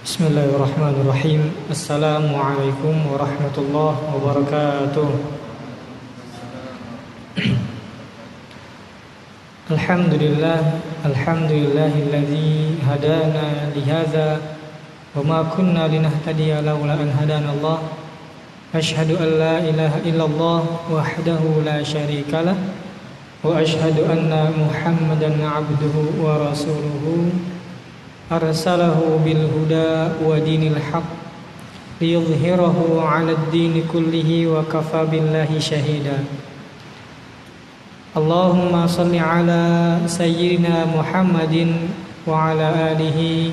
Bismillahirrahmanirrahim Assalamualaikum warahmatullahi wabarakatuh Alhamdulillah Alhamdulillahilladzi hadana lihada Wa ma kunna linahtadiya lawla an hadana Allah Ashhadu an la ilaha illallah wahdahu la syarika lah Wa ashhadu anna muhammadan abduhu wa rasuluhu أرسله بالهدى ودين الحق ليظهره على الدين كله وكفى بالله شهيدا. اللهم صل على سيدنا محمد وعلى آله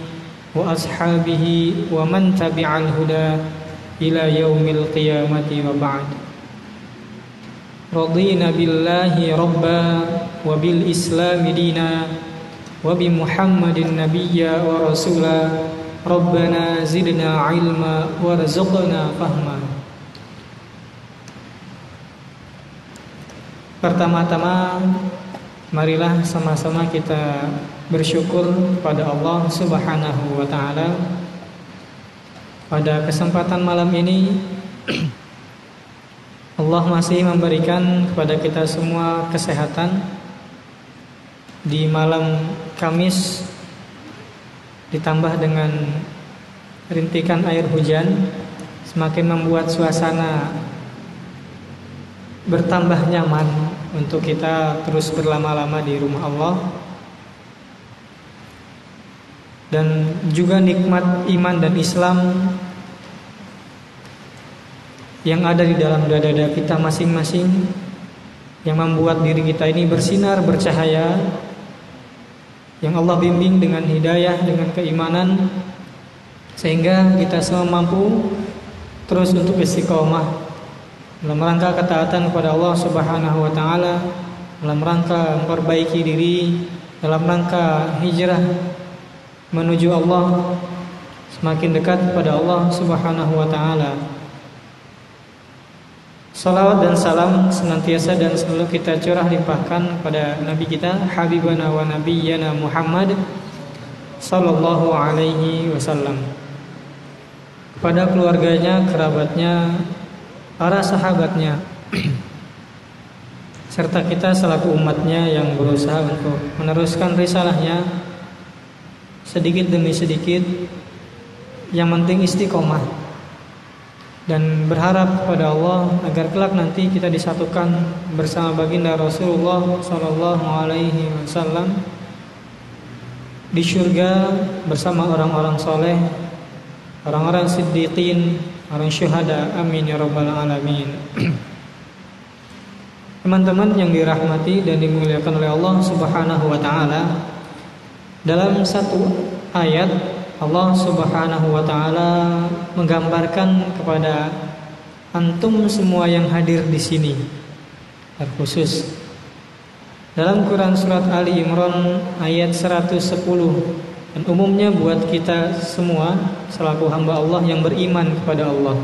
وأصحابه ومن تبع الهدى إلى يوم القيامة وبعد. رضينا بالله ربا وبالإسلام دينا وبمحمد نبيا ورسولا ربنا زدنا علما وارزقنا فهما Pertama-tama marilah sama-sama kita bersyukur kepada Allah Subhanahu wa taala pada kesempatan malam ini Allah masih memberikan kepada kita semua kesehatan di malam Kamis ditambah dengan rintikan air hujan semakin membuat suasana bertambah nyaman untuk kita terus berlama-lama di rumah Allah. Dan juga nikmat iman dan Islam yang ada di dalam dada-dada kita masing-masing yang membuat diri kita ini bersinar bercahaya yang Allah bimbing dengan hidayah, dengan keimanan sehingga kita semua mampu terus untuk istiqomah dalam rangka ketaatan kepada Allah Subhanahu wa taala, dalam rangka memperbaiki diri, dalam rangka hijrah menuju Allah semakin dekat kepada Allah Subhanahu wa taala. Salawat dan salam senantiasa dan selalu kita curah limpahkan kepada Nabi kita Habibana wa Nabiyyana Muhammad Sallallahu alaihi wasallam. Kepada keluarganya, kerabatnya, para sahabatnya Serta kita selaku umatnya yang berusaha untuk meneruskan risalahnya Sedikit demi sedikit. Yang penting istiqomah dan berharap kepada Allah agar kelak nanti kita disatukan bersama baginda Rasulullah Sallallahu Alaihi Wasallam di surga bersama orang-orang soleh, orang-orang siddiqin, orang syuhada. Amin ya rabbal alamin. Teman-teman yang dirahmati dan dimuliakan oleh Allah Subhanahu wa taala, dalam satu ayat Allah Subhanahu wa taala menggambarkan kepada antum semua yang hadir di sini terkhusus dalam Quran surat Ali Imran ayat 110 dan umumnya buat kita semua selaku hamba Allah yang beriman kepada Allah.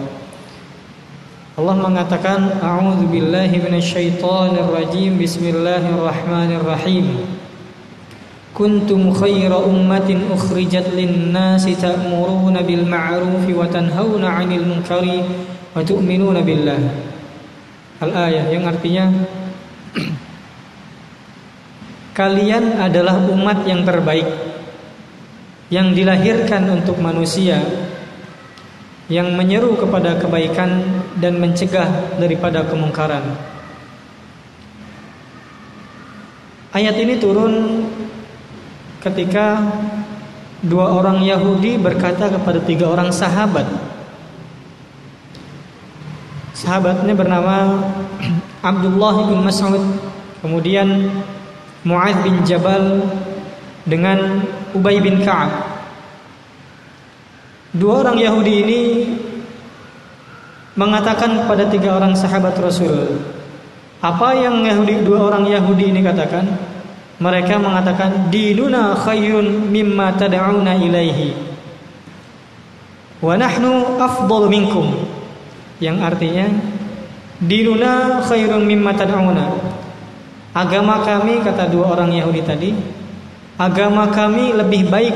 Allah mengatakan a'udzubillahi minasyaitonirrajim. Bismillahirrahmanirrahim kuntum khaira ummatin ukhrijat lin-nasi ta'muruna bil ma'ruf wa tanhauna 'anil munkari wa tu'minuna billah. Al-ayah yang artinya kalian adalah umat yang terbaik yang dilahirkan untuk manusia yang menyeru kepada kebaikan dan mencegah daripada kemungkaran. Ayat ini turun ketika dua orang Yahudi berkata kepada tiga orang sahabat. Sahabatnya bernama Abdullah bin Mas'ud, kemudian Mu'adz bin Jabal dengan Ubay bin Ka'ab. Dua orang Yahudi ini mengatakan kepada tiga orang sahabat Rasul, apa yang Yahudi dua orang Yahudi ini katakan? Mereka mengatakan dinuna khairun mimma tad'una ilaihi wa nahnu afdalu minkum yang artinya dinuna khairun mimma tad'una agama kami kata dua orang Yahudi tadi agama kami lebih baik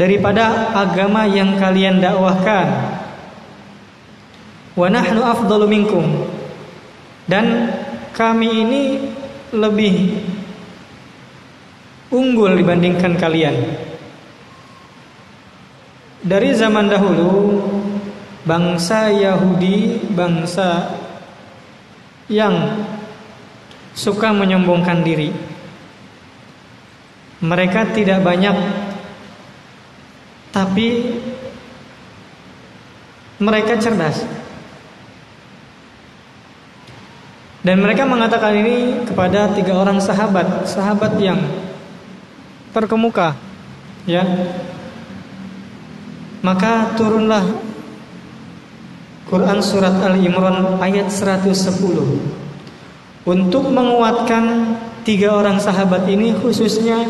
daripada agama yang kalian dakwahkan. Wa nahnu afdalu minkum. Dan kami ini lebih unggul dibandingkan kalian. Dari zaman dahulu bangsa Yahudi, bangsa yang suka menyombongkan diri. Mereka tidak banyak tapi mereka cerdas. Dan mereka mengatakan ini kepada tiga orang sahabat, sahabat yang terkemuka, ya. Maka turunlah Quran surat Al Imran ayat 110 untuk menguatkan tiga orang sahabat ini khususnya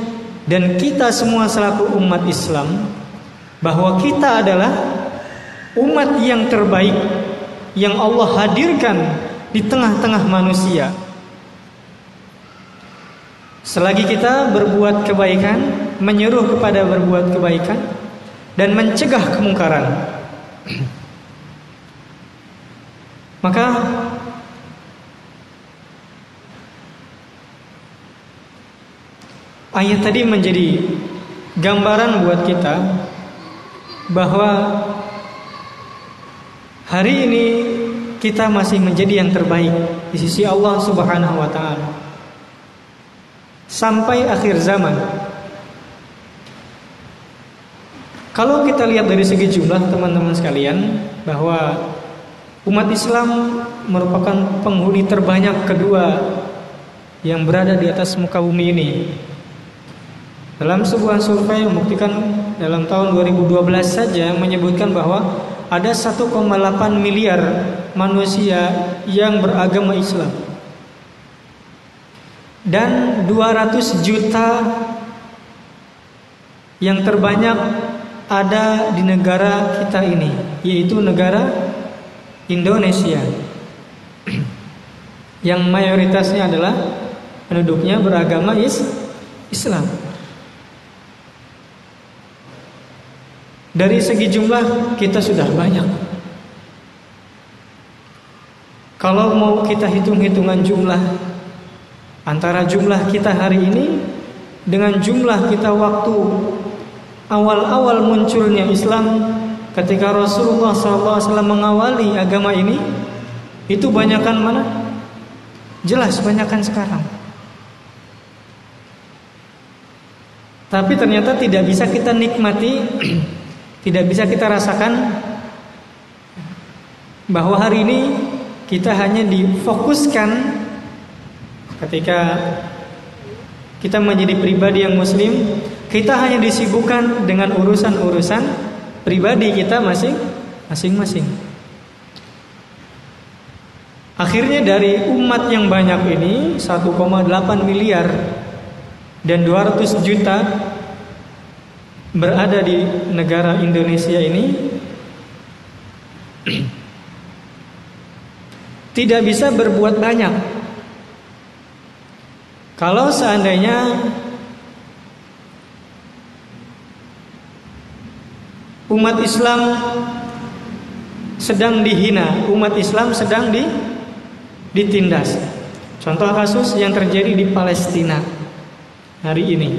dan kita semua selaku umat Islam bahwa kita adalah umat yang terbaik yang Allah hadirkan di tengah-tengah manusia. Selagi kita berbuat kebaikan, menyuruh kepada berbuat kebaikan dan mencegah kemungkaran. Maka ayat tadi menjadi gambaran buat kita bahwa hari ini kita masih menjadi yang terbaik di sisi Allah Subhanahu wa taala. Sampai akhir zaman. Kalau kita lihat dari segi jumlah teman-teman sekalian bahwa umat Islam merupakan penghuni terbanyak kedua yang berada di atas muka bumi ini. Dalam sebuah survei membuktikan dalam tahun 2012 saja menyebutkan bahwa ada 1,8 miliar manusia yang beragama Islam. Dan 200 juta yang terbanyak ada di negara kita ini, yaitu negara Indonesia. Yang mayoritasnya adalah penduduknya beragama Islam. Dari segi jumlah kita sudah banyak. Kalau mau kita hitung-hitungan jumlah antara jumlah kita hari ini dengan jumlah kita waktu awal-awal munculnya Islam ketika Rasulullah SAW mengawali agama ini itu banyakkan mana? Jelas banyakkan sekarang. Tapi ternyata tidak bisa kita nikmati Tidak bisa kita rasakan bahwa hari ini kita hanya difokuskan ketika kita menjadi pribadi yang muslim, kita hanya disibukkan dengan urusan-urusan pribadi kita masing masing-masing. Akhirnya dari umat yang banyak ini 1,8 miliar dan 200 juta berada di negara Indonesia ini tidak bisa berbuat banyak. Kalau seandainya umat Islam sedang dihina, umat Islam sedang di, ditindas. Contoh kasus yang terjadi di Palestina hari ini.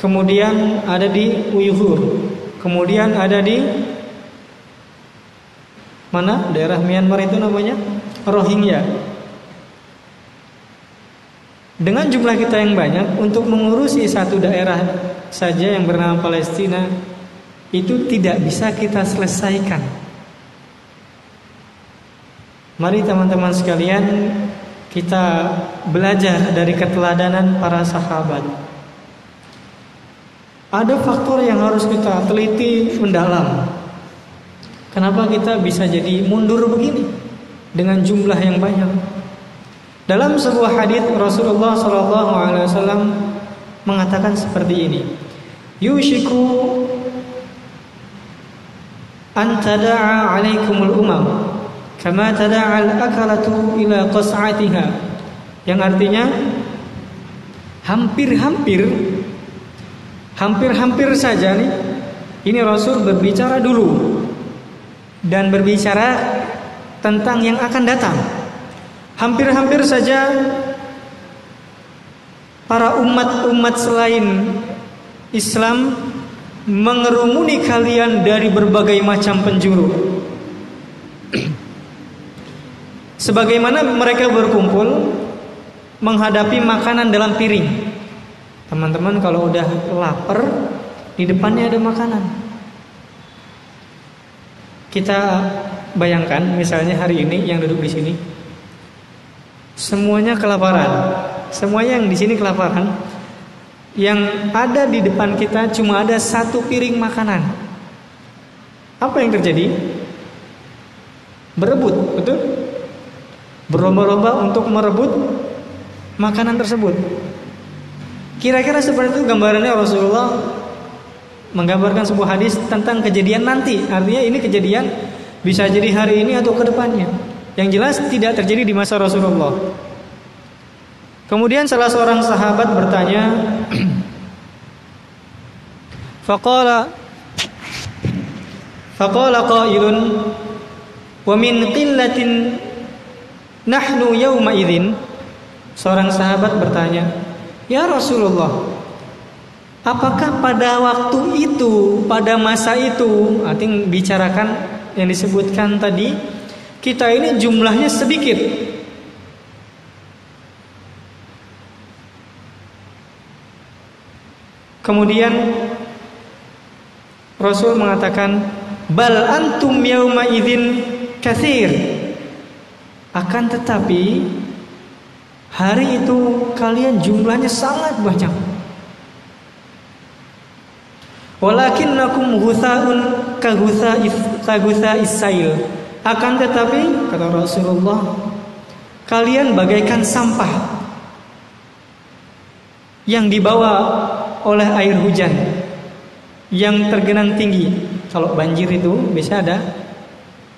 Kemudian ada di Uyghur. Kemudian ada di mana? Daerah Myanmar itu namanya Rohingya. Dengan jumlah kita yang banyak untuk mengurusi satu daerah saja yang bernama Palestina itu tidak bisa kita selesaikan. Mari teman-teman sekalian kita belajar dari keteladanan para sahabat. Ada faktor yang harus kita teliti mendalam. Kenapa kita bisa jadi mundur begini dengan jumlah yang banyak? Dalam sebuah hadis Rasulullah Shallallahu Alaihi Wasallam mengatakan seperti ini: Yushiku an tada'a alaikumul umam kama tada'a al-akalatu ila qas'atiha yang artinya hampir-hampir Hampir-hampir saja nih ini Rasul berbicara dulu dan berbicara tentang yang akan datang. Hampir-hampir saja para umat-umat selain Islam mengerumuni kalian dari berbagai macam penjuru. Sebagaimana mereka berkumpul menghadapi makanan dalam piring. Teman-teman kalau udah lapar, di depannya ada makanan. Kita bayangkan misalnya hari ini yang duduk di sini semuanya kelaparan. Semuanya yang di sini kelaparan. Yang ada di depan kita cuma ada satu piring makanan. Apa yang terjadi? Berebut, betul? Berlomba-lomba untuk merebut makanan tersebut. Kira-kira seperti itu gambarannya Rasulullah menggambarkan sebuah hadis tentang kejadian nanti. Artinya ini kejadian bisa jadi hari ini atau ke depannya. Yang jelas tidak terjadi di masa Rasulullah. Kemudian salah seorang sahabat bertanya, Faqala Faqala qailun wa min qillatin nahnu yawma idzin Seorang sahabat bertanya, "Ya Rasulullah, apakah pada waktu itu, pada masa itu, artinya bicarakan yang disebutkan tadi, kita ini jumlahnya sedikit. Kemudian Rasul mengatakan, "Bal antum yauma idzin katsir." Akan tetapi Hari itu kalian jumlahnya sangat banyak. Walakinnakum ghusaun ka ghusa isail. Akan tetapi kata Rasulullah, kalian bagaikan sampah yang dibawa oleh air hujan yang tergenang tinggi. Kalau banjir itu bisa ada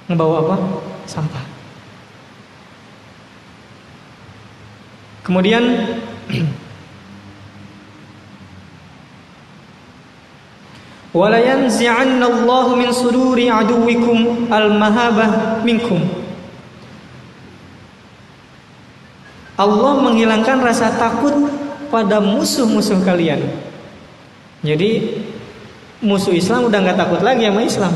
ngebawa apa? Sampah. Kemudian yanzi'anna Allah min suduri aduwikum al-mahabah minkum. Allah menghilangkan rasa takut pada musuh-musuh kalian. Jadi musuh Islam udah nggak takut lagi sama Islam.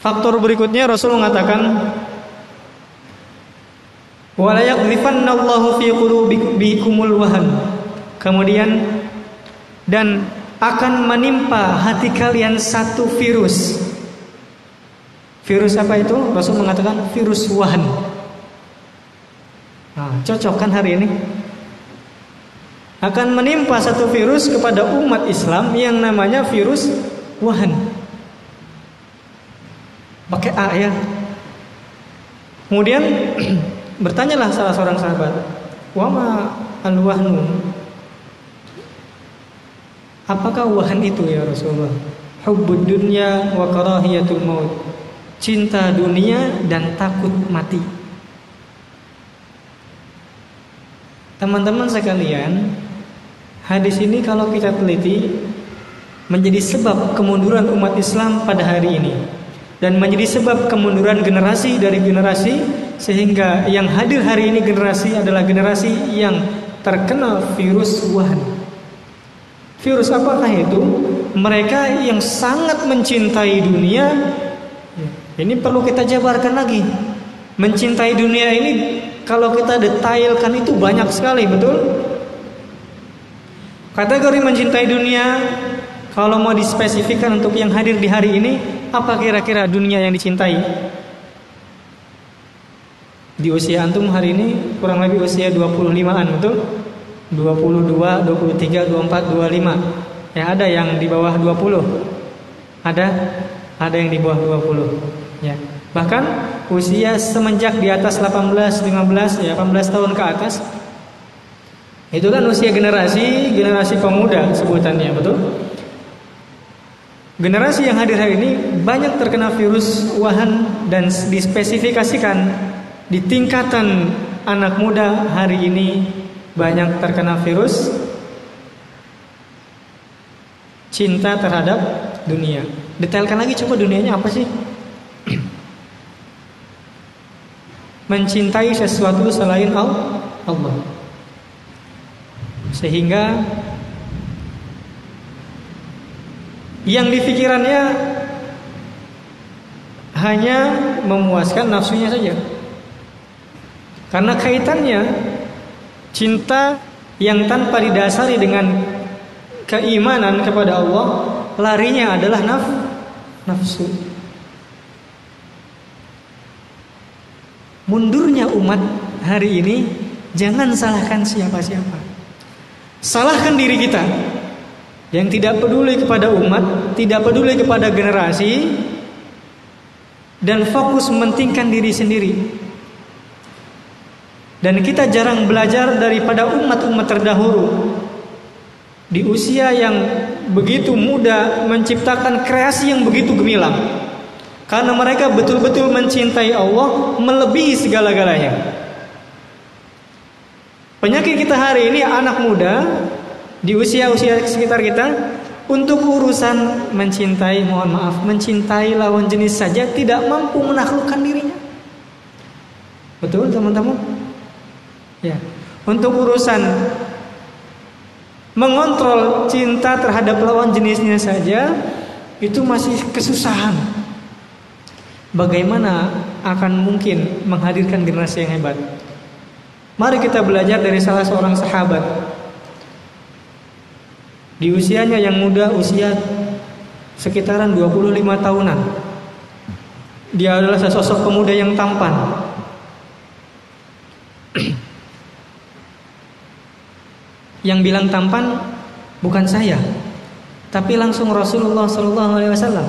Faktor berikutnya Rasul mengatakan wala yaqdhifannallahu fi qulubikumul wahan. Kemudian dan akan menimpa hati kalian satu virus. Virus apa itu? Rasul mengatakan virus wahan. Nah, cocok kan hari ini? Akan menimpa satu virus kepada umat Islam yang namanya virus wahan. Pakai A ya. Kemudian Bertanyalah salah seorang sahabat, "Wama al-wahnu?" Apakah wahan itu ya Rasulullah? Hubbud dunya wa karahiyatul maut. Cinta dunia dan takut mati. Teman-teman sekalian, hadis ini kalau kita teliti menjadi sebab kemunduran umat Islam pada hari ini dan menjadi sebab kemunduran generasi dari generasi sehingga yang hadir hari ini generasi adalah generasi yang terkena virus Wuhan. Virus apakah itu? Mereka yang sangat mencintai dunia. Ini perlu kita jabarkan lagi. Mencintai dunia ini kalau kita detailkan itu banyak sekali, betul? Kategori mencintai dunia kalau mau dispesifikkan untuk yang hadir di hari ini, apa kira-kira dunia yang dicintai? Di usia antum hari ini kurang lebih usia 25-an, betul? 22, 23, 24, 25. Ya, ada yang di bawah 20. Ada ada yang di bawah 20. Ya. Bahkan usia semenjak di atas 18, 15, ya 18 tahun ke atas itu kan usia generasi generasi pemuda sebutannya, betul? Generasi yang hadir hari ini banyak terkena virus wahan dan dispesifikasikan di tingkatan anak muda hari ini banyak terkena virus cinta terhadap dunia. Detailkan lagi coba dunianya apa sih? Mencintai sesuatu selain Allah. Sehingga yang dipikirannya hanya memuaskan nafsunya saja. Karena kaitannya cinta yang tanpa didasari dengan keimanan kepada Allah larinya adalah naf nafsu. Mundurnya umat hari ini jangan salahkan siapa-siapa. Salahkan diri kita yang tidak peduli kepada umat, tidak peduli kepada generasi dan fokus mementingkan diri sendiri. Dan kita jarang belajar daripada umat-umat terdahulu di usia yang begitu muda menciptakan kreasi yang begitu gemilang. Karena mereka betul-betul mencintai Allah melebihi segala-galanya. Penyakit kita hari ini anak muda di usia-usia sekitar kita untuk urusan mencintai, mohon maaf, mencintai lawan jenis saja tidak mampu menaklukkan dirinya. Betul teman-teman? Ya. Untuk urusan mengontrol cinta terhadap lawan jenisnya saja itu masih kesusahan. Bagaimana akan mungkin menghadirkan generasi yang hebat? Mari kita belajar dari salah seorang sahabat. Di usianya yang muda, usia sekitaran 25 tahunan. Dia adalah sesosok pemuda yang tampan. Yang bilang tampan bukan saya, tapi langsung Rasulullah Shallallahu Alaihi Wasallam.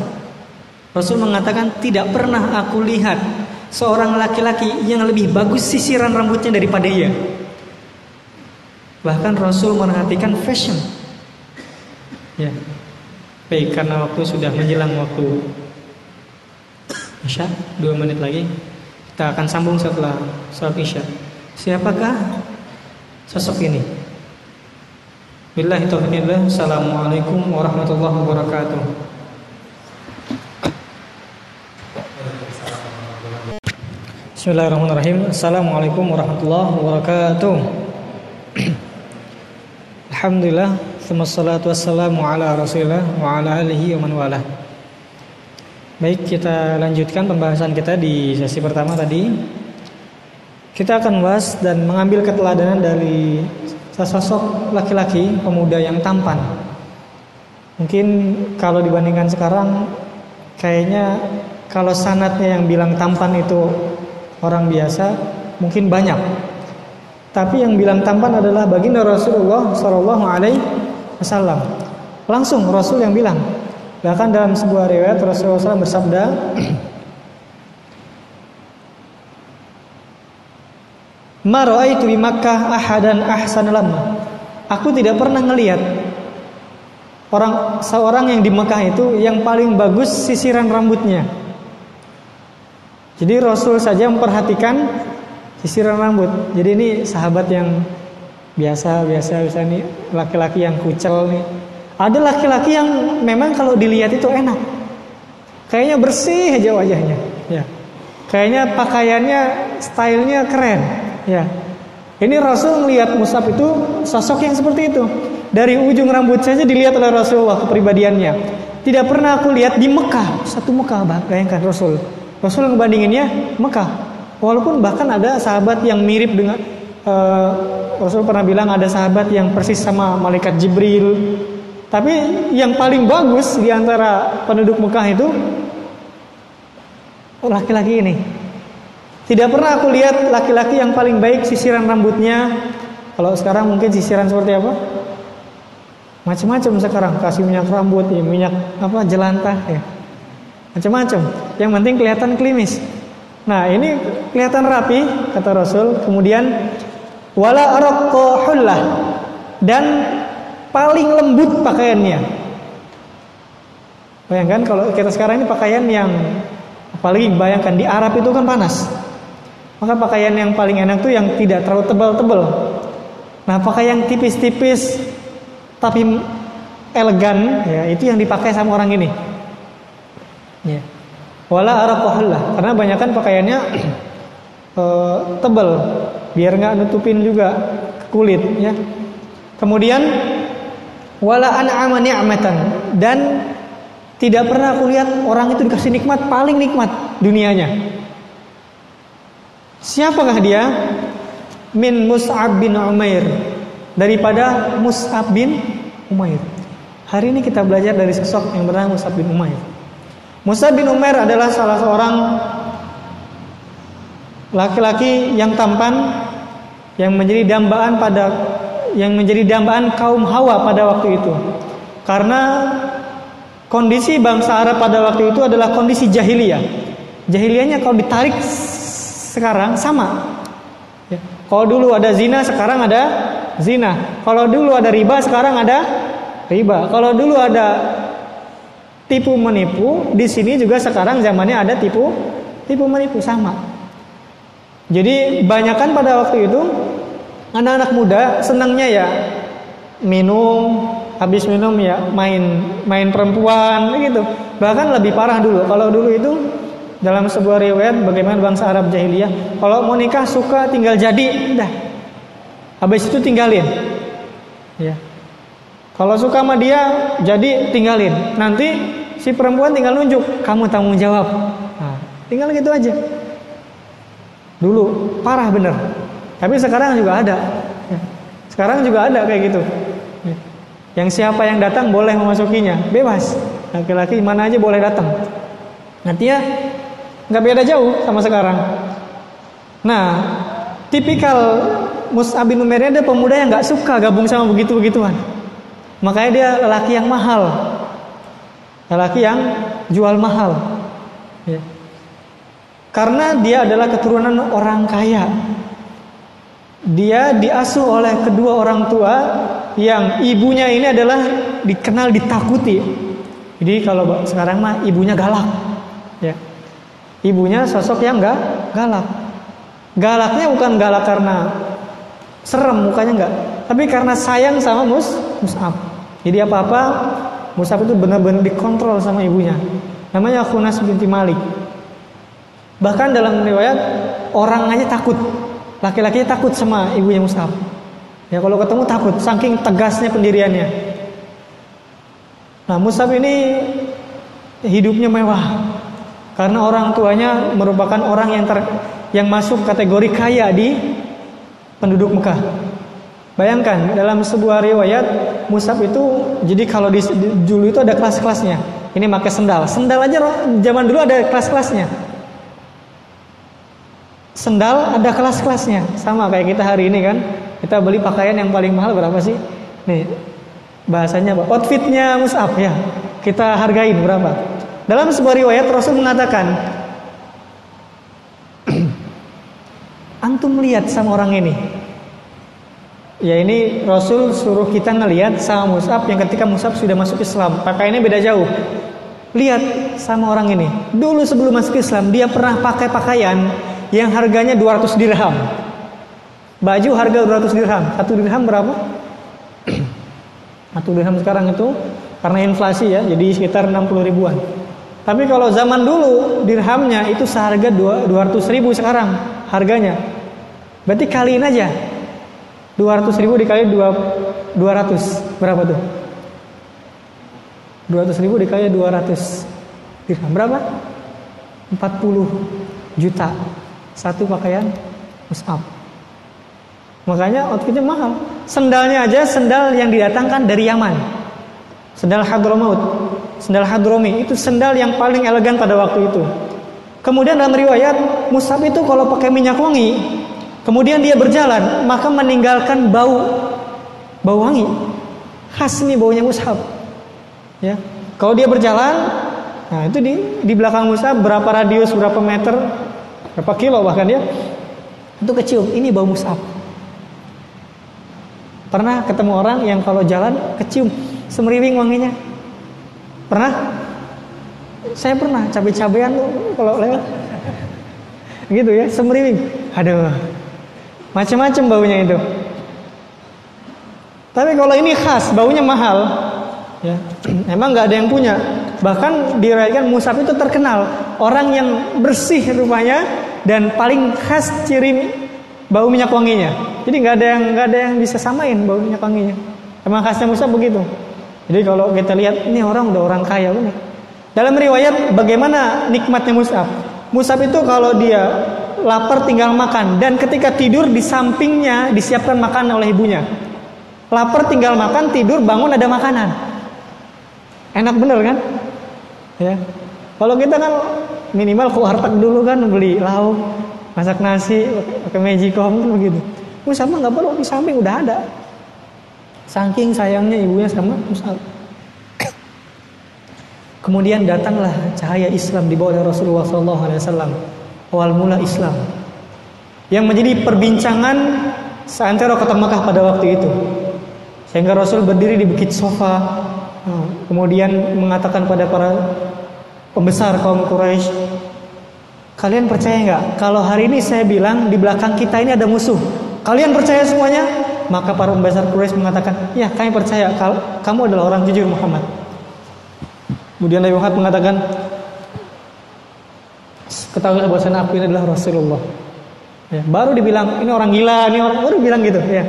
Rasul mengatakan tidak pernah aku lihat seorang laki-laki yang lebih bagus sisiran rambutnya daripada ia. Bahkan Rasul memperhatikan fashion. Ya. Baik, karena waktu sudah menjelang waktu Isya, dua menit lagi kita akan sambung setelah sholat Isya. Siapakah sosok ini? Billahi taufiq Assalamualaikum warahmatullahi wabarakatuh. Bismillahirrahmanirrahim. Assalamualaikum warahmatullahi wabarakatuh. Alhamdulillah, salatu wassalamu ala Rasulillah wa ala alihi wa man wala. Baik, kita lanjutkan pembahasan kita di sesi pertama tadi. Kita akan bahas dan mengambil keteladanan dari sesosok laki-laki pemuda yang tampan. Mungkin kalau dibandingkan sekarang kayaknya kalau sanatnya yang bilang tampan itu orang biasa mungkin banyak. Tapi yang bilang tampan adalah baginda Rasulullah Shallallahu Alaihi Wasallam. Langsung Rasul yang bilang. Bahkan dalam sebuah riwayat Rasulullah SAW bersabda, Ma raaitu di Makkah ahadan ahsan lamma. Aku tidak pernah ngelihat orang seorang yang di Mekah itu yang paling bagus sisiran rambutnya. Jadi Rasul saja memperhatikan sisiran rambut. Jadi ini sahabat yang biasa biasa biasa nih laki-laki yang kucel nih. Ada laki-laki yang memang kalau dilihat itu enak. Kayaknya bersih aja wajahnya. Ya. Kayaknya pakaiannya stylenya keren. Ya. Ini Rasul melihat Musab itu sosok yang seperti itu. Dari ujung rambut saja dilihat oleh Rasulullah kepribadiannya. Tidak pernah aku lihat di Mekah, satu Mekah bayangkan Rasul. Rasul ngebandinginnya Mekah. Walaupun bahkan ada sahabat yang mirip dengan uh, Rasul pernah bilang ada sahabat yang persis sama malaikat Jibril. Tapi yang paling bagus di antara penduduk Mekah itu laki-laki ini tidak pernah aku lihat laki-laki yang paling baik sisiran rambutnya. Kalau sekarang mungkin sisiran seperti apa? Macam-macam sekarang kasih minyak rambut, ya, minyak apa jelantah ya. Macam-macam. Yang penting kelihatan klimis. Nah, ini kelihatan rapi kata Rasul. Kemudian wala hullah dan paling lembut pakaiannya. Bayangkan kalau kita sekarang ini pakaian yang apalagi bayangkan di Arab itu kan panas. Maka pakaian yang paling enak tuh yang tidak terlalu tebal-tebal. Nah, pakaian tipis-tipis tapi elegan ya itu yang dipakai sama orang ini. Ya. Wala araqahullah karena banyak kan pakaiannya uh, tebal. Biar nggak nutupin juga kulit ya. Kemudian wala an'ama ni'matan. Dan tidak pernah aku lihat orang itu dikasih nikmat paling nikmat dunianya siapakah dia min Mus'ab bin Umair daripada Mus'ab bin Umair Hari ini kita belajar dari sosok yang bernama Musab bin Umair. Musab bin Umair adalah salah seorang laki-laki yang tampan yang menjadi dambaan pada yang menjadi dambaan kaum Hawa pada waktu itu. Karena kondisi bangsa Arab pada waktu itu adalah kondisi jahiliyah. Jahiliyahnya kalau ditarik sekarang sama. Ya. Kalau dulu ada zina, sekarang ada zina. Kalau dulu ada riba, sekarang ada riba. Kalau dulu ada tipu menipu, di sini juga sekarang zamannya ada tipu tipu menipu sama. Jadi banyakkan pada waktu itu anak-anak muda senangnya ya minum, habis minum ya main main perempuan gitu. Bahkan lebih parah dulu. Kalau dulu itu dalam sebuah riwayat bagaimana bangsa Arab jahiliyah, kalau mau nikah suka tinggal jadi, udah. Habis itu tinggalin. Ya. Kalau suka sama dia, jadi tinggalin. Nanti si perempuan tinggal nunjuk, kamu tanggung jawab. Nah, tinggal gitu aja. Dulu parah bener. Tapi sekarang juga ada. Ya. Sekarang juga ada kayak gitu. Ya. Yang siapa yang datang boleh memasukinya, bebas. Laki-laki mana aja boleh datang. Nanti ya nggak beda jauh sama sekarang. Nah, tipikal Mus'ab bin Umair ada pemuda yang nggak suka gabung sama begitu-begituan. Makanya dia lelaki yang mahal. Lelaki yang jual mahal. Ya. Karena dia adalah keturunan orang kaya. Dia diasuh oleh kedua orang tua yang ibunya ini adalah dikenal ditakuti. Jadi kalau sekarang mah ibunya galak. Ya. Ibunya sosok yang enggak galak. Galaknya bukan galak karena serem mukanya enggak, tapi karena sayang sama Mus Mus'ab. Jadi apa-apa Musab itu benar-benar dikontrol sama ibunya. Namanya Khunas binti Malik. Bahkan dalam riwayat orang aja takut. Laki-lakinya takut sama ibunya Musab. Ya kalau ketemu takut, saking tegasnya pendiriannya. Nah Musab ini hidupnya mewah karena orang tuanya merupakan orang yang ter, yang masuk kategori kaya di penduduk Mekah. Bayangkan dalam sebuah riwayat Musab itu jadi kalau di, di dulu itu ada kelas-kelasnya. Ini pakai sendal. Sendal aja zaman dulu ada kelas-kelasnya. Sendal ada kelas-kelasnya. Sama kayak kita hari ini kan. Kita beli pakaian yang paling mahal berapa sih? Nih bahasanya apa? Outfitnya Musab ya. Kita hargain berapa? Dalam sebuah riwayat Rasul mengatakan Antum lihat sama orang ini Ya ini Rasul suruh kita ngelihat sama Mus'ab yang ketika Mus'ab sudah masuk Islam. Pakaiannya beda jauh. Lihat sama orang ini. Dulu sebelum masuk Islam dia pernah pakai pakaian yang harganya 200 dirham. Baju harga 200 dirham. Satu dirham berapa? Satu dirham sekarang itu karena inflasi ya jadi sekitar 60 ribuan. Tapi kalau zaman dulu dirhamnya itu seharga 200 ribu sekarang harganya. Berarti kaliin aja. 200 ribu dikali 2, 200 berapa tuh? 200 ribu dikali 200 dirham berapa? 40 juta. Satu pakaian mus'ab. Makanya outfitnya mahal. Sendalnya aja sendal yang didatangkan dari Yaman. Sendal Hadramaut sendal Hadromi itu sendal yang paling elegan pada waktu itu kemudian dalam riwayat Mus'ab itu kalau pakai minyak wangi Kemudian dia berjalan, maka meninggalkan bau bau wangi. Khas nih baunya mushab. Ya. Kalau dia berjalan, nah itu di di belakang mushab berapa radius, berapa meter, berapa kilo bahkan ya. Itu kecium, ini bau mushab. Pernah ketemu orang yang kalau jalan kecium semeriwing wanginya? Pernah? Saya pernah cabai-cabean kalau lewat. gitu ya, semeriwing. Aduh, Macam-macam baunya itu. Tapi kalau ini khas, baunya mahal. Ya, emang nggak ada yang punya. Bahkan dirayakan Musab itu terkenal orang yang bersih rumahnya dan paling khas ciri bau minyak wanginya. Jadi nggak ada yang nggak ada yang bisa samain bau minyak wanginya. Emang khasnya Musab begitu. Jadi kalau kita lihat ini orang udah orang kaya benar. Dalam riwayat bagaimana nikmatnya Musab. Musab itu kalau dia lapar tinggal makan dan ketika tidur di sampingnya disiapkan makanan oleh ibunya. Lapar tinggal makan, tidur bangun ada makanan. Enak bener kan? Ya. Kalau kita kan minimal ke warteg dulu kan beli lauk, masak nasi, pakai magicom kan begitu. Gue sama nggak perlu di samping udah ada. Saking sayangnya ibunya sama Musa. Kemudian datanglah cahaya Islam di bawah Rasulullah SAW. Awal mula Islam yang menjadi perbincangan seantero kota Makkah pada waktu itu. Sehingga Rasul berdiri di bukit Sofa Hmm. kemudian mengatakan pada para pembesar kaum Quraisy, kalian percaya nggak kalau hari ini saya bilang di belakang kita ini ada musuh? Kalian percaya semuanya? Maka para pembesar Quraisy mengatakan, ya kami percaya kalau kamu adalah orang jujur Muhammad. Kemudian Nabi Muhammad mengatakan, ketahuilah bahwa aku ini adalah Rasulullah. Ya, baru dibilang ini orang gila, ini orang baru bilang gitu ya.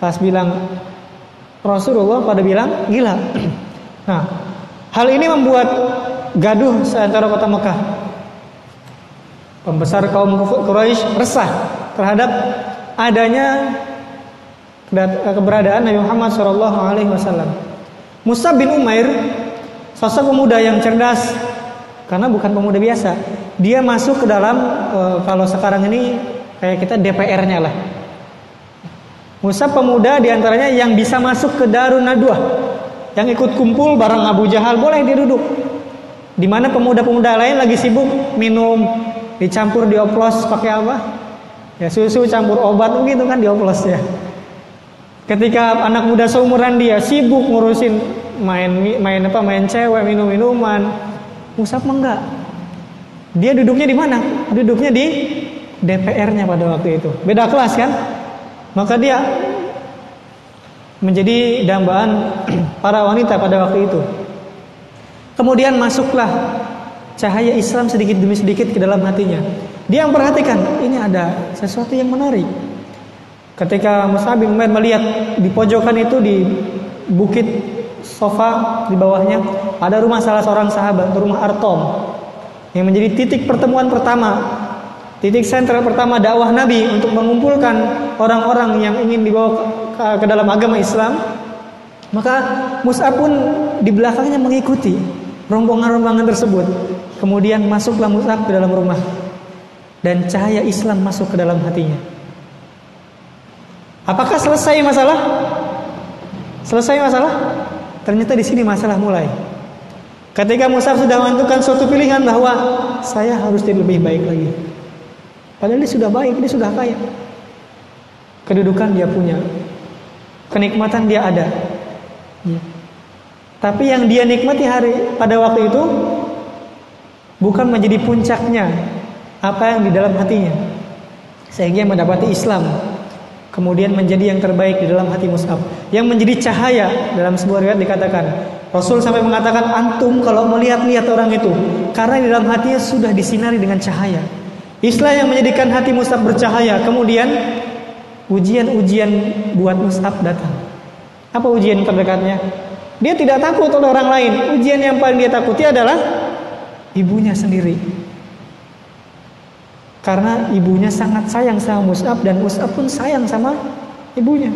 Pas bilang Rasulullah pada bilang gila. Nah, hal ini membuat gaduh seantara kota Mekah. Pembesar kaum Quraisy resah terhadap adanya keberadaan Nabi Muhammad Shallallahu Alaihi Wasallam. Musa bin Umair, sosok pemuda yang cerdas, karena bukan pemuda biasa. Dia masuk ke dalam eh, kalau sekarang ini kayak kita DPR-nya lah, Musa pemuda di antaranya yang bisa masuk ke Darun Nadwa, yang ikut kumpul bareng Abu Jahal boleh dia duduk. Di mana pemuda-pemuda lain lagi sibuk minum, dicampur dioplos pakai apa? Ya susu campur obat begitu kan dioplos ya. Ketika anak muda seumuran dia sibuk ngurusin main main apa main cewek minum minuman, Musa enggak. Dia duduknya di mana? Duduknya di DPR-nya pada waktu itu. Beda kelas kan? Maka dia menjadi dambaan para wanita pada waktu itu. Kemudian masuklah cahaya Islam sedikit demi sedikit ke dalam hatinya. Dia memperhatikan ini ada sesuatu yang menarik. Ketika Musa bin Umair melihat di pojokan itu di bukit sofa di bawahnya ada rumah salah seorang sahabat, rumah Artom yang menjadi titik pertemuan pertama Titik sentral pertama dakwah Nabi untuk mengumpulkan orang-orang yang ingin dibawa ke, ke dalam agama Islam, maka Mus'ab pun di belakangnya mengikuti rombongan-rombongan tersebut. Kemudian masuklah Mus'ab ke dalam rumah dan cahaya Islam masuk ke dalam hatinya. Apakah selesai masalah? Selesai masalah? Ternyata di sini masalah mulai. Ketika Mus'ab sudah menentukan suatu pilihan bahwa saya harus jadi lebih baik lagi. Padahal dia sudah baik, dia sudah kaya. Kedudukan dia punya. Kenikmatan dia ada. Ya. Tapi yang dia nikmati hari pada waktu itu bukan menjadi puncaknya apa yang di dalam hatinya. Sehingga mendapati Islam kemudian menjadi yang terbaik di dalam hati Mus'ab. Yang menjadi cahaya dalam sebuah riwayat dikatakan Rasul sampai mengatakan antum kalau melihat-lihat orang itu karena di dalam hatinya sudah disinari dengan cahaya. Islam yang menjadikan hati Mus'ab bercahaya. Kemudian ujian-ujian buat Mus'ab datang. Apa ujian terdekatnya? Dia tidak takut oleh orang lain. Ujian yang paling dia takuti adalah ibunya sendiri. Karena ibunya sangat sayang sama Mus'ab dan Mus'ab pun sayang sama ibunya.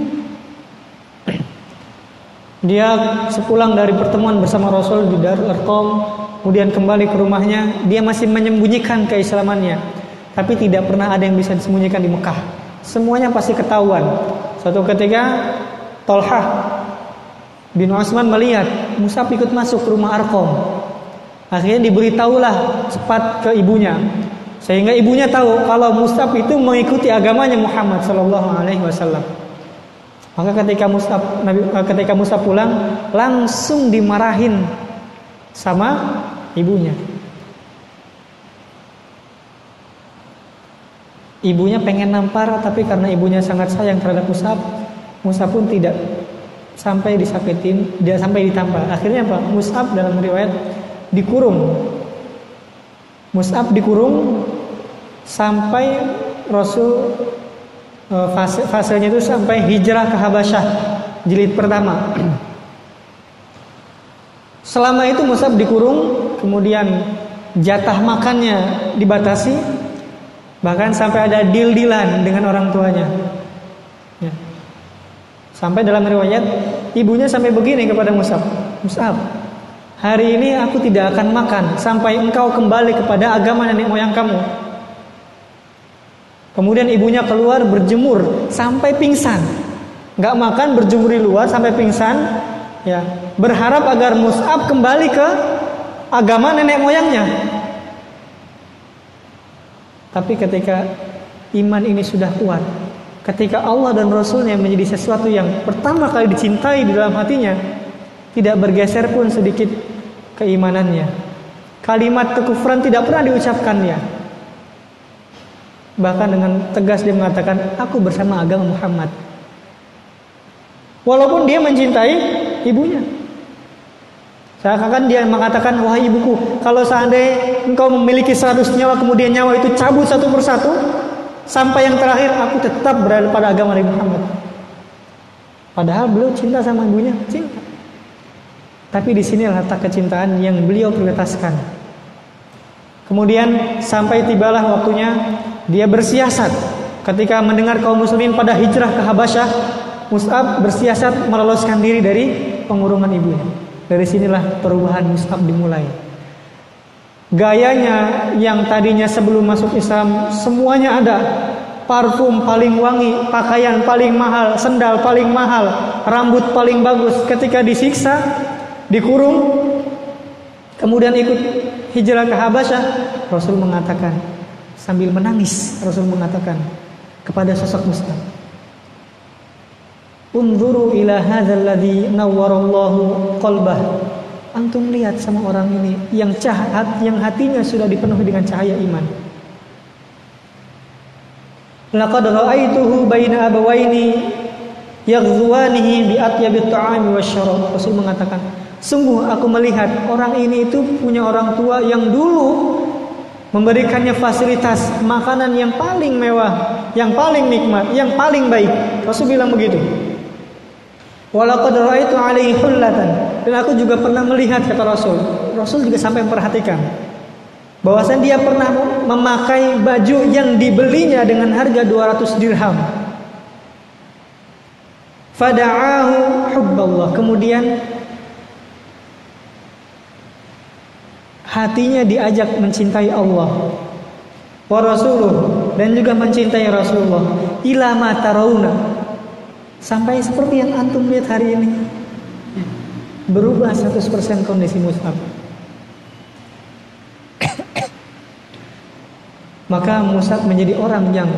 Dia sepulang dari pertemuan bersama Rasul di Darul Arqam, kemudian kembali ke rumahnya, dia masih menyembunyikan keislamannya. Tapi tidak pernah ada yang bisa disembunyikan di Mekah. Semuanya pasti ketahuan. Suatu ketika Tolhah bin Osman melihat Musab ikut masuk ke rumah Arkom. Akhirnya diberitahulah cepat ke ibunya. Sehingga ibunya tahu kalau Musab itu mengikuti agamanya Muhammad Shallallahu Alaihi Wasallam. Maka ketika Musab ketika Musab pulang langsung dimarahin sama ibunya. Ibunya pengen nampar tapi karena ibunya sangat sayang terhadap Musab, Musab pun tidak sampai disakitin, dia sampai ditampar. Akhirnya apa? Mus'ab dalam riwayat dikurung. Mus'ab dikurung sampai Rasul e, fase fasenya itu sampai hijrah ke Habasyah jilid pertama. Selama itu Mus'ab dikurung, kemudian jatah makannya dibatasi, bahkan sampai ada deal-dealan dengan orang tuanya. Ya. Sampai dalam riwayat ibunya sampai begini kepada Musab. Musab, hari ini aku tidak akan makan sampai engkau kembali kepada agama nenek moyang kamu. Kemudian ibunya keluar berjemur sampai pingsan. Gak makan berjemur di luar sampai pingsan. Ya, berharap agar Mus'ab kembali ke agama nenek moyangnya. Tapi ketika iman ini sudah kuat, ketika Allah dan Rasulnya menjadi sesuatu yang pertama kali dicintai di dalam hatinya, tidak bergeser pun sedikit keimanannya. Kalimat kekufuran tidak pernah diucapkannya. Bahkan dengan tegas dia mengatakan, aku bersama agama Muhammad. Walaupun dia mencintai ibunya. Seakan-akan dia mengatakan, wahai ibuku, kalau seandainya engkau memiliki 100 nyawa, kemudian nyawa itu cabut satu persatu, Sampai yang terakhir aku tetap berada pada agama Nabi Muhammad. Padahal beliau cinta sama ibunya, cinta. Tapi di sini letak kecintaan yang beliau prioritaskan. Kemudian sampai tibalah waktunya dia bersiasat ketika mendengar kaum muslimin pada hijrah ke Habasyah, Mus'ab bersiasat meloloskan diri dari pengurungan ibunya. Dari sinilah perubahan Mus'ab dimulai. Gayanya yang tadinya sebelum masuk Islam semuanya ada. Parfum paling wangi, pakaian paling mahal, sendal paling mahal, rambut paling bagus. Ketika disiksa, dikurung, kemudian ikut hijrah ke Habasyah, Rasul mengatakan sambil menangis, Rasul mengatakan kepada sosok Muslim, Unzuru ila hadzal ladzi nawwarallahu qalbah Antum lihat sama orang ini yang cahat, yang hatinya sudah dipenuhi dengan cahaya iman. Laqad ra'aituhu baina abawaini yaghzuwanihi bi atyabit ta'ami wasyarab. Rasul mengatakan, sungguh aku melihat orang ini itu punya orang tua yang dulu memberikannya fasilitas makanan yang paling mewah, yang paling nikmat, yang paling baik. Rasul bilang begitu. Walaqad ra'aitu alaihi hullatan. Dan aku juga pernah melihat kata Rasul. Rasul juga sampai memperhatikan bahwasanya dia pernah memakai baju yang dibelinya dengan harga 200 dirham. Fada'ahu hubballah. Kemudian hatinya diajak mencintai Allah wa rasuluh dan juga mencintai Rasulullah ila ma tarawna Sampai seperti yang antum lihat hari ini. Berubah 100% kondisi Mus'ab. Maka Mus'ab menjadi orang yang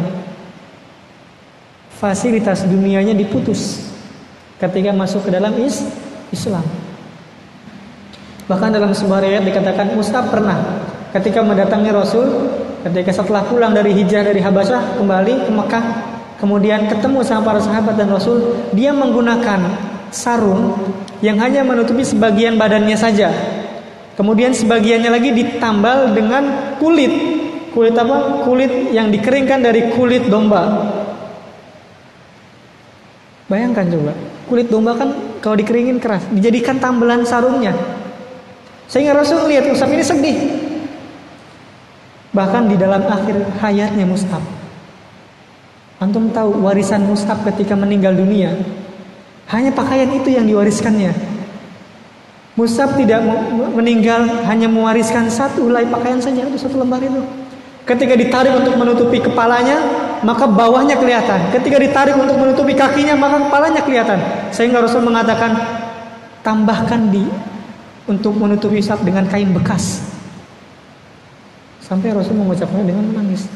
fasilitas dunianya diputus ketika masuk ke dalam is Islam. Bahkan dalam sebuah riwayat dikatakan Mus'ab pernah ketika mendatangi Rasul ketika setelah pulang dari hijrah dari Habasyah kembali ke Mekah kemudian ketemu sama para sahabat dan Rasul, dia menggunakan sarung yang hanya menutupi sebagian badannya saja. Kemudian sebagiannya lagi ditambal dengan kulit. Kulit apa? Kulit yang dikeringkan dari kulit domba. Bayangkan coba, kulit domba kan kalau dikeringin keras, dijadikan tambelan sarungnya. Sehingga Rasul lihat Musab ini sedih. Bahkan di dalam akhir hayatnya Musab, Antum tahu warisan Mus'ab ketika meninggal dunia hanya pakaian itu yang diwariskannya. Mus'ab tidak meninggal hanya mewariskan satu helai pakaian saja itu satu lembar itu. Ketika ditarik untuk menutupi kepalanya, maka bawahnya kelihatan. Ketika ditarik untuk menutupi kakinya, maka kepalanya kelihatan. Sehingga Rasul mengatakan, tambahkan di untuk menutupi Mus'ab dengan kain bekas. Sampai Rasul mengucapkannya dengan menangis.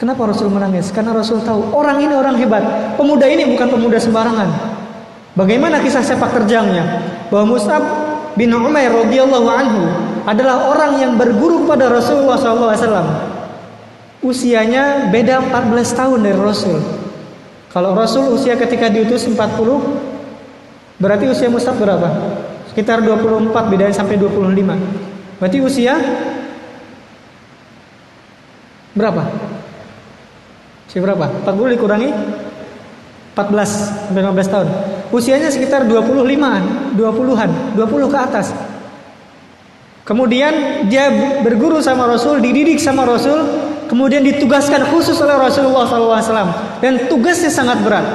Kenapa Rasul menangis? Karena Rasul tahu orang ini orang hebat. Pemuda ini bukan pemuda sembarangan. Bagaimana kisah sepak terjangnya? Bahwa Mus'ab bin Umair radhiyallahu anhu adalah orang yang berguru kepada Rasulullah SAW. Usianya beda 14 tahun dari Rasul. Kalau Rasul usia ketika diutus 40 berarti usia Mus'ab berapa? Sekitar 24 bedanya sampai 25. Berarti usia berapa? Usia berapa? 40 dikurangi 14 sampai 15 tahun. Usianya sekitar 25-an, 20-an, 20 ke atas. Kemudian dia berguru sama Rasul, dididik sama Rasul, kemudian ditugaskan khusus oleh Rasulullah SAW. Dan tugasnya sangat berat.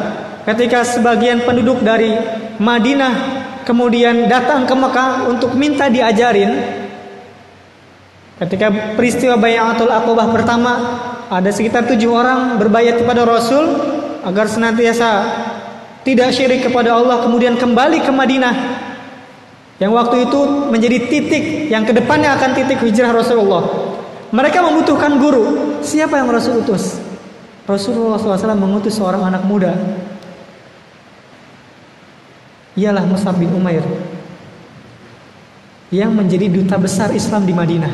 Ketika sebagian penduduk dari Madinah kemudian datang ke Mekah untuk minta diajarin, ketika peristiwa Bayatul Aqobah pertama, ada sekitar tujuh orang berbayat kepada Rasul agar senantiasa tidak syirik kepada Allah, kemudian kembali ke Madinah yang waktu itu menjadi titik yang ke depannya akan titik hijrah Rasulullah. Mereka membutuhkan guru. Siapa yang Rasul utus? Rasulullah SAW mengutus seorang anak muda. Ialah Musab bin Umair yang menjadi duta besar Islam di Madinah.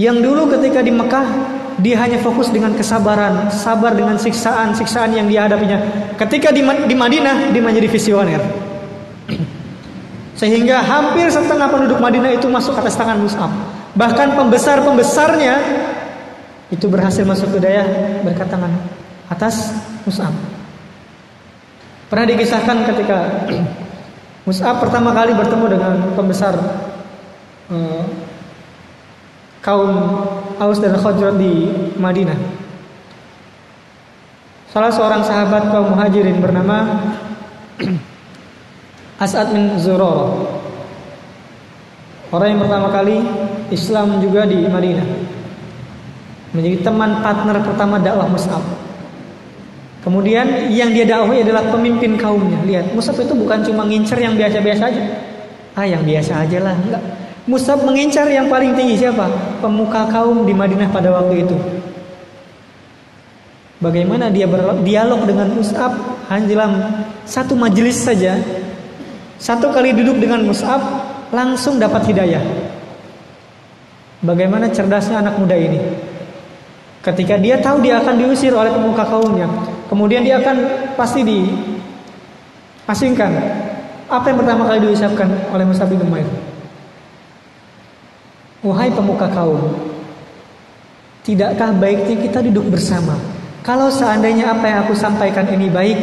Yang dulu ketika di Mekah dia hanya fokus dengan kesabaran, sabar dengan siksaan-siksaan yang dihadapinya. Ketika di, di Madinah dia menjadi visioner. Sehingga hampir setengah penduduk Madinah itu masuk atas tangan Mus'ab. Bahkan pembesar-pembesarnya itu berhasil masuk ke daya berkat tangan atas Mus'ab. Pernah dikisahkan ketika Mus'ab pertama kali bertemu dengan pembesar uh, kaum Aus dan Khajrat di Madinah. Salah seorang sahabat kaum muhajirin bernama As'ad bin Zurarah. Orang yang pertama kali Islam juga di Madinah. Menjadi teman partner pertama dakwah Mus'ab. Kemudian yang dia dakwahi adalah pemimpin kaumnya. Lihat, Mus'ab itu bukan cuma ngincer yang biasa-biasa aja. Ah, yang biasa aja lah. Enggak. Mus'ab mengincar yang paling tinggi siapa? Pemuka kaum di Madinah pada waktu itu. Bagaimana dia berdialog dengan Mus'ab dalam satu majelis saja satu kali duduk dengan Mus'ab langsung dapat hidayah. Bagaimana cerdasnya anak muda ini? Ketika dia tahu dia akan diusir oleh pemuka kaumnya, kemudian dia akan pasti diasingkan. Apa yang pertama kali diucapkan oleh Mus'ab bin Umair? Wahai pemuka kaum, tidakkah baiknya kita duduk bersama? Kalau seandainya apa yang aku sampaikan ini baik,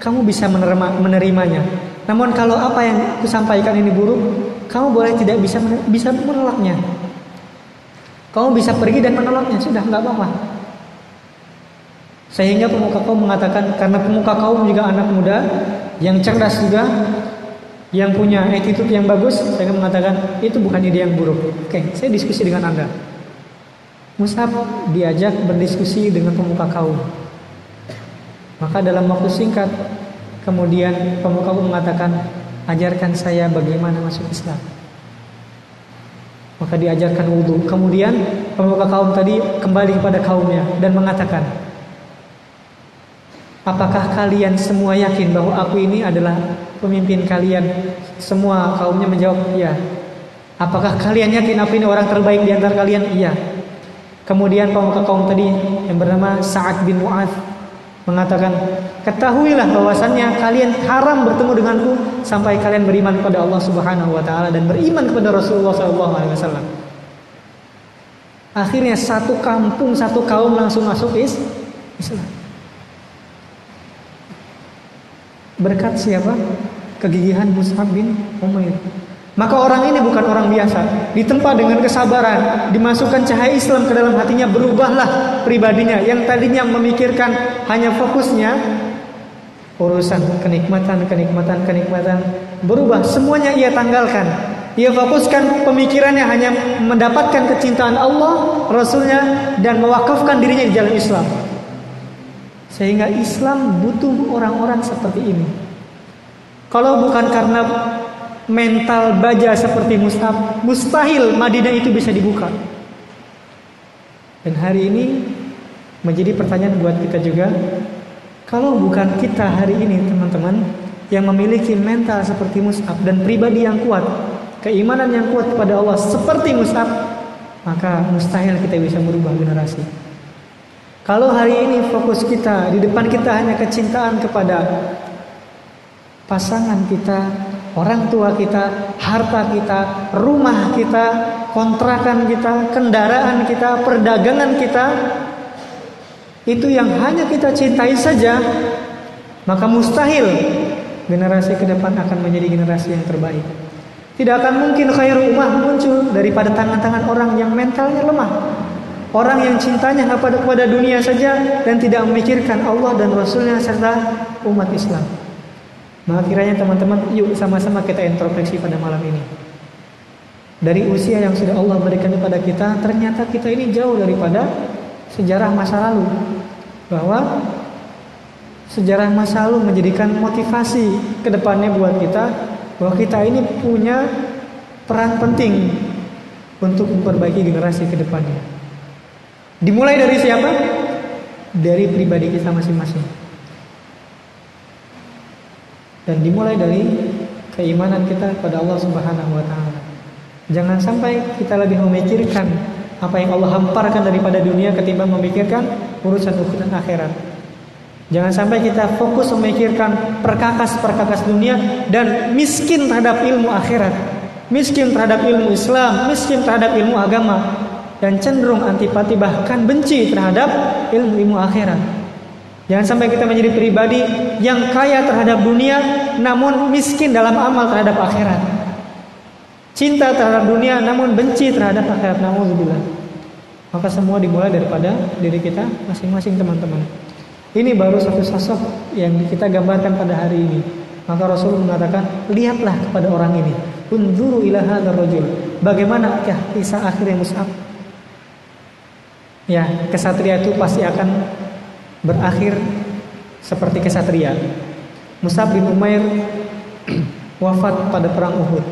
kamu bisa menerima, menerimanya. Namun kalau apa yang aku sampaikan ini buruk, kamu boleh tidak bisa bisa menolaknya. Kamu bisa pergi dan menolaknya, sudah nggak apa-apa. Sehingga pemuka kaum mengatakan karena pemuka kaum juga anak muda yang cerdas juga, yang punya attitude yang bagus, saya mengatakan itu bukan ide yang buruk. Oke, saya diskusi dengan anda. Musab diajak berdiskusi dengan pemuka kaum. Maka dalam waktu singkat Kemudian pemuka umum mengatakan, ajarkan saya bagaimana masuk Islam. Maka diajarkan wudhu. Kemudian pemuka kaum tadi kembali kepada kaumnya dan mengatakan, Apakah kalian semua yakin bahwa aku ini adalah pemimpin kalian? Semua kaumnya menjawab, iya. Apakah kalian yakin aku ini orang terbaik di antara kalian? Iya. Kemudian pemuka kaum tadi yang bernama Sa'ad bin Mu'adz mengatakan ketahuilah bahwasannya kalian haram bertemu denganku sampai kalian beriman kepada Allah Subhanahu wa taala dan beriman kepada Rasulullah SAW. Akhirnya satu kampung, satu kaum langsung masuk Islam. Berkat siapa? Kegigihan Mus'ab bin Umair. Maka orang ini bukan orang biasa. Ditempa dengan kesabaran, dimasukkan cahaya Islam ke dalam hatinya, berubahlah pribadinya. Yang tadinya memikirkan hanya fokusnya urusan kenikmatan, kenikmatan, kenikmatan, berubah. Semuanya ia tanggalkan. Ia fokuskan pemikirannya hanya mendapatkan kecintaan Allah, Rasulnya, dan mewakafkan dirinya di jalan Islam. Sehingga Islam butuh orang-orang seperti ini. Kalau bukan karena mental baja seperti Mus'ab, mustahil Madinah itu bisa dibuka. Dan hari ini menjadi pertanyaan buat kita juga, kalau bukan kita hari ini teman-teman yang memiliki mental seperti Mus'ab dan pribadi yang kuat, keimanan yang kuat kepada Allah seperti Mus'ab, maka mustahil kita bisa merubah generasi. Kalau hari ini fokus kita di depan kita hanya kecintaan kepada pasangan kita, orang tua kita, harta kita, rumah kita, kontrakan kita, kendaraan kita, perdagangan kita, itu yang hanya kita cintai saja, maka mustahil generasi ke depan akan menjadi generasi yang terbaik. Tidak akan mungkin khairu ummah muncul daripada tangan-tangan orang yang mentalnya lemah. Orang yang cintanya kepada kepada dunia saja dan tidak memikirkan Allah dan Rasulnya serta umat Islam. Maka kiranya teman-teman yuk sama-sama kita introspeksi pada malam ini. Dari usia yang sudah Allah berikan kepada kita, ternyata kita ini jauh daripada sejarah masa lalu. Bahwa sejarah masa lalu menjadikan motivasi ke depannya buat kita bahwa kita ini punya peran penting untuk memperbaiki generasi ke depannya. Dimulai dari siapa? Dari pribadi kita masing-masing. Dan dimulai dari keimanan kita kepada Allah Subhanahu wa taala. Jangan sampai kita lebih memikirkan apa yang Allah hamparkan daripada dunia ketimbang memikirkan urusan urusan akhirat. Jangan sampai kita fokus memikirkan perkakas-perkakas dunia dan miskin terhadap ilmu akhirat, miskin terhadap ilmu Islam, miskin terhadap ilmu agama, dan cenderung antipati bahkan benci terhadap ilmu-ilmu akhirat. Jangan sampai kita menjadi pribadi yang kaya terhadap dunia namun miskin dalam amal terhadap akhirat. Cinta terhadap dunia namun benci terhadap akhirat. Nauzubillah. Maka semua dimulai daripada diri kita masing-masing teman-teman. Ini baru satu sosok yang kita gambarkan pada hari ini. Maka Rasul mengatakan, lihatlah kepada orang ini. Unzuru ila hadzal rajul. Bagaimanakah kisah akhirnya Mus'ab? Ya, kesatria itu pasti akan berakhir seperti kesatria. Musab bin Umair wafat pada perang Uhud.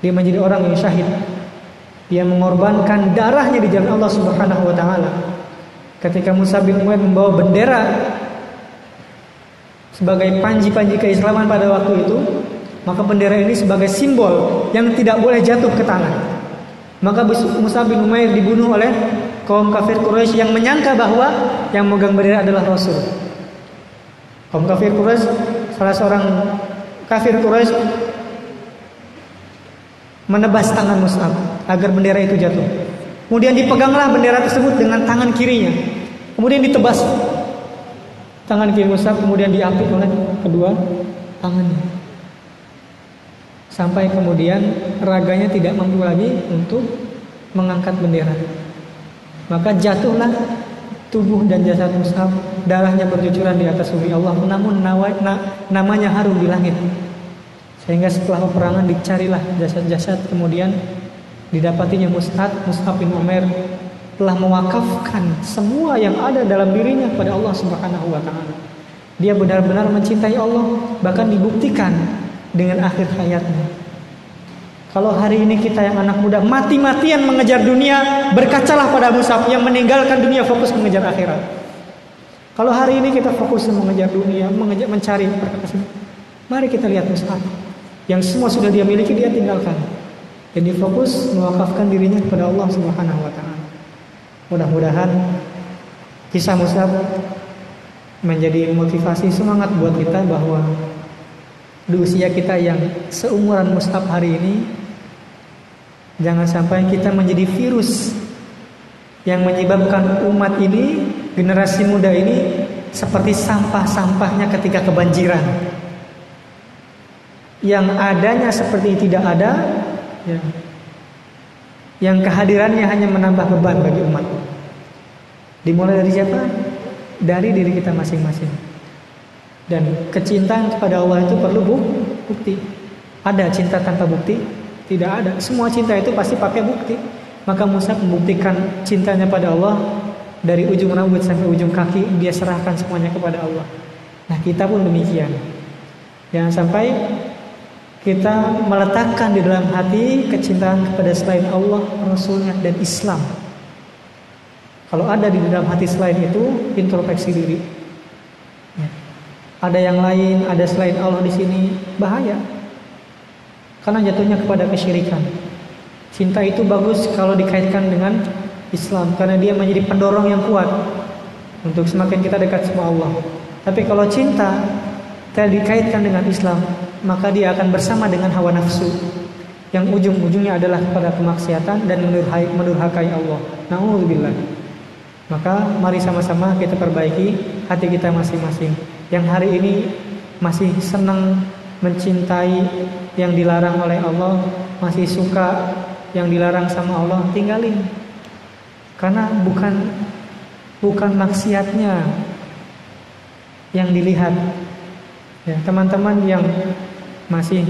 Dia menjadi orang yang syahid. Dia mengorbankan darahnya di jalan Allah Subhanahu wa taala. Ketika Musa bin Umair membawa bendera sebagai panji-panji keislaman pada waktu itu, maka bendera ini sebagai simbol yang tidak boleh jatuh ke tangan. Maka Musa bin Umair dibunuh oleh kaum kafir Quraisy yang menyangka bahwa yang megang bendera adalah Rasul. Kaum kafir Quraisy, salah seorang kafir Quraisy menebas tangan Mus'ab agar bendera itu jatuh. Kemudian dipeganglah bendera tersebut dengan tangan kirinya. Kemudian ditebas tangan kiri Mus'ab, kemudian diapit oleh kedua tangannya. Sampai kemudian raganya tidak mampu lagi untuk mengangkat bendera. Maka jatuhlah tubuh dan jasad Mus'ab darahnya bercucuran di atas bumi Allah namun namanya harum di langit sehingga setelah peperangan dicarilah jasad-jasad kemudian didapatinya Mus'ab Mus'ab bin Umar telah mewakafkan semua yang ada dalam dirinya kepada Allah Subhanahu wa taala. Dia benar-benar mencintai Allah bahkan dibuktikan dengan akhir hayatnya. Kalau hari ini kita yang anak muda mati-matian mengejar dunia, berkacalah pada Musab yang meninggalkan dunia fokus mengejar akhirat. Kalau hari ini kita fokus mengejar dunia, mengejar mencari mari kita lihat Musab yang semua sudah dia miliki dia tinggalkan. Dan dia fokus mewakafkan dirinya kepada Allah Subhanahu wa taala. Mudah-mudahan kisah Musab menjadi motivasi semangat buat kita bahwa di usia kita yang seumuran Musab hari ini Jangan sampai kita menjadi virus yang menyebabkan umat ini, generasi muda ini seperti sampah-sampahnya ketika kebanjiran. Yang adanya seperti tidak ada, ya. yang kehadirannya hanya menambah beban bagi umat. Dimulai dari siapa? Dari diri kita masing-masing. Dan kecintaan kepada Allah itu perlu bukti. Ada cinta tanpa bukti? Tidak ada. Semua cinta itu pasti pakai bukti. Maka Musa membuktikan cintanya pada Allah dari ujung rambut sampai ujung kaki dia serahkan semuanya kepada Allah. Nah kita pun demikian. Jangan sampai kita meletakkan di dalam hati kecintaan kepada selain Allah, Rasulnya dan Islam. Kalau ada di dalam hati selain itu, introspeksi diri. Ya. Ada yang lain, ada selain Allah di sini, bahaya. Karena jatuhnya kepada kesyirikan. Cinta itu bagus kalau dikaitkan dengan Islam karena dia menjadi pendorong yang kuat. untuk semakin kita dekat sama Allah. Tapi kalau cinta tidak dikaitkan dengan Islam, maka dia akan bersama dengan hawa nafsu yang ujung-ujungnya adalah pada kemaksiatan dan menurhai, menurhakai Allah. Nauzubillah. Maka mari sama-sama kita perbaiki hati kita masing-masing. Yang hari ini masih senang mencintai yang dilarang oleh Allah, masih suka yang dilarang sama Allah, tinggalin. Karena bukan bukan maksiatnya yang dilihat. Ya, teman-teman yang masih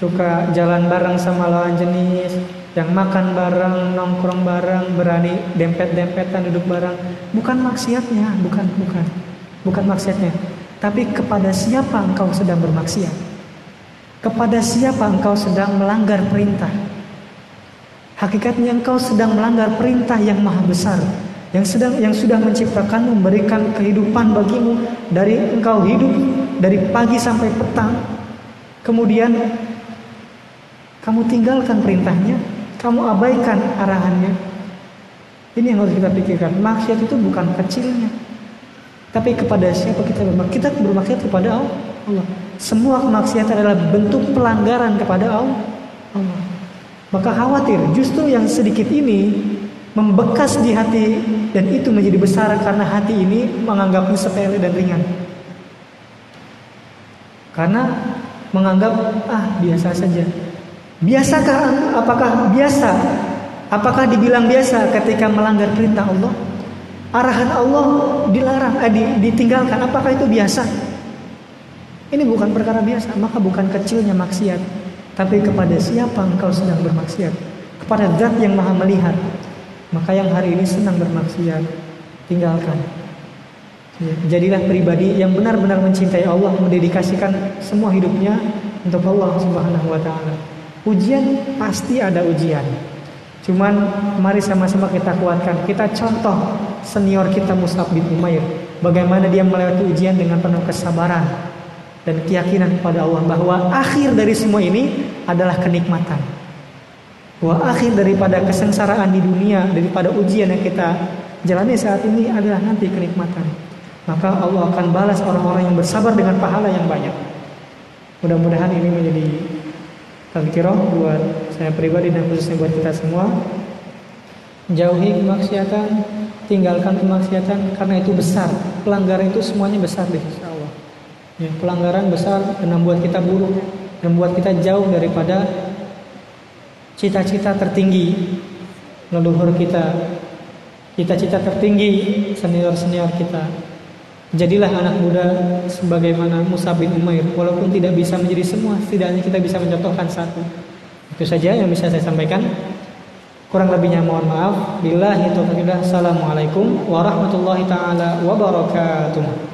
suka jalan bareng sama lawan jenis, yang makan bareng, nongkrong bareng, berani dempet-dempetan duduk bareng, bukan maksiatnya, bukan, bukan, bukan maksiatnya. Tapi kepada siapa engkau sedang bermaksiat? Kepada siapa engkau sedang melanggar perintah? Hakikatnya engkau sedang melanggar perintah yang maha besar, yang sedang yang sudah menciptakan memberikan kehidupan bagimu dari engkau hidup dari pagi sampai petang. Kemudian kamu tinggalkan perintahnya, kamu abaikan arahannya. Ini yang harus kita pikirkan. Maksiat itu bukan kecilnya. Tapi kepada siapa kita bermaksiat? Kita bermaksiat kepada Allah. Semua kemaksiatan adalah bentuk pelanggaran kepada Allah. Maka khawatir justru yang sedikit ini membekas di hati dan itu menjadi besar karena hati ini menganggapnya sepele dan ringan. Karena menganggap ah biasa saja. Biasakah apakah biasa? Apakah dibilang biasa ketika melanggar perintah Allah? Arahan Allah dilarang, eh, ditinggalkan. Apakah itu biasa? Ini bukan perkara biasa, maka bukan kecilnya maksiat, tapi kepada siapa engkau sedang bermaksiat? Kepada Zat yang Maha melihat. Maka yang hari ini senang bermaksiat, tinggalkan. Ya, jadilah pribadi yang benar-benar mencintai Allah, mendedikasikan semua hidupnya untuk Allah Subhanahu wa taala. Ujian pasti ada ujian. Cuman mari sama-sama kita kuatkan. Kita contoh senior kita Mus'ab bin Umair. Bagaimana dia melewati ujian dengan penuh kesabaran dan keyakinan kepada Allah bahwa akhir dari semua ini adalah kenikmatan. Bahwa akhir daripada kesengsaraan di dunia, daripada ujian yang kita jalani saat ini adalah nanti kenikmatan. Maka Allah akan balas orang-orang yang bersabar dengan pahala yang banyak. Mudah-mudahan ini menjadi tazkirah buat saya pribadi dan khususnya buat kita semua jauhi kemaksiatan tinggalkan kemaksiatan karena itu besar. Pelanggaran itu semuanya besar deh insya Allah. Ya, pelanggaran besar dan membuat kita buruk dan membuat kita jauh daripada cita-cita tertinggi leluhur kita cita-cita tertinggi senior-senior kita. Jadilah anak muda sebagaimana Musa bin Umair. Walaupun tidak bisa menjadi semua Setidaknya kita bisa mencontohkan satu. Itu saja yang bisa saya sampaikan Kurang lebihnya mohon maaf. Billahi taufiq. Assalamualaikum warahmatullahi taala wabarakatuh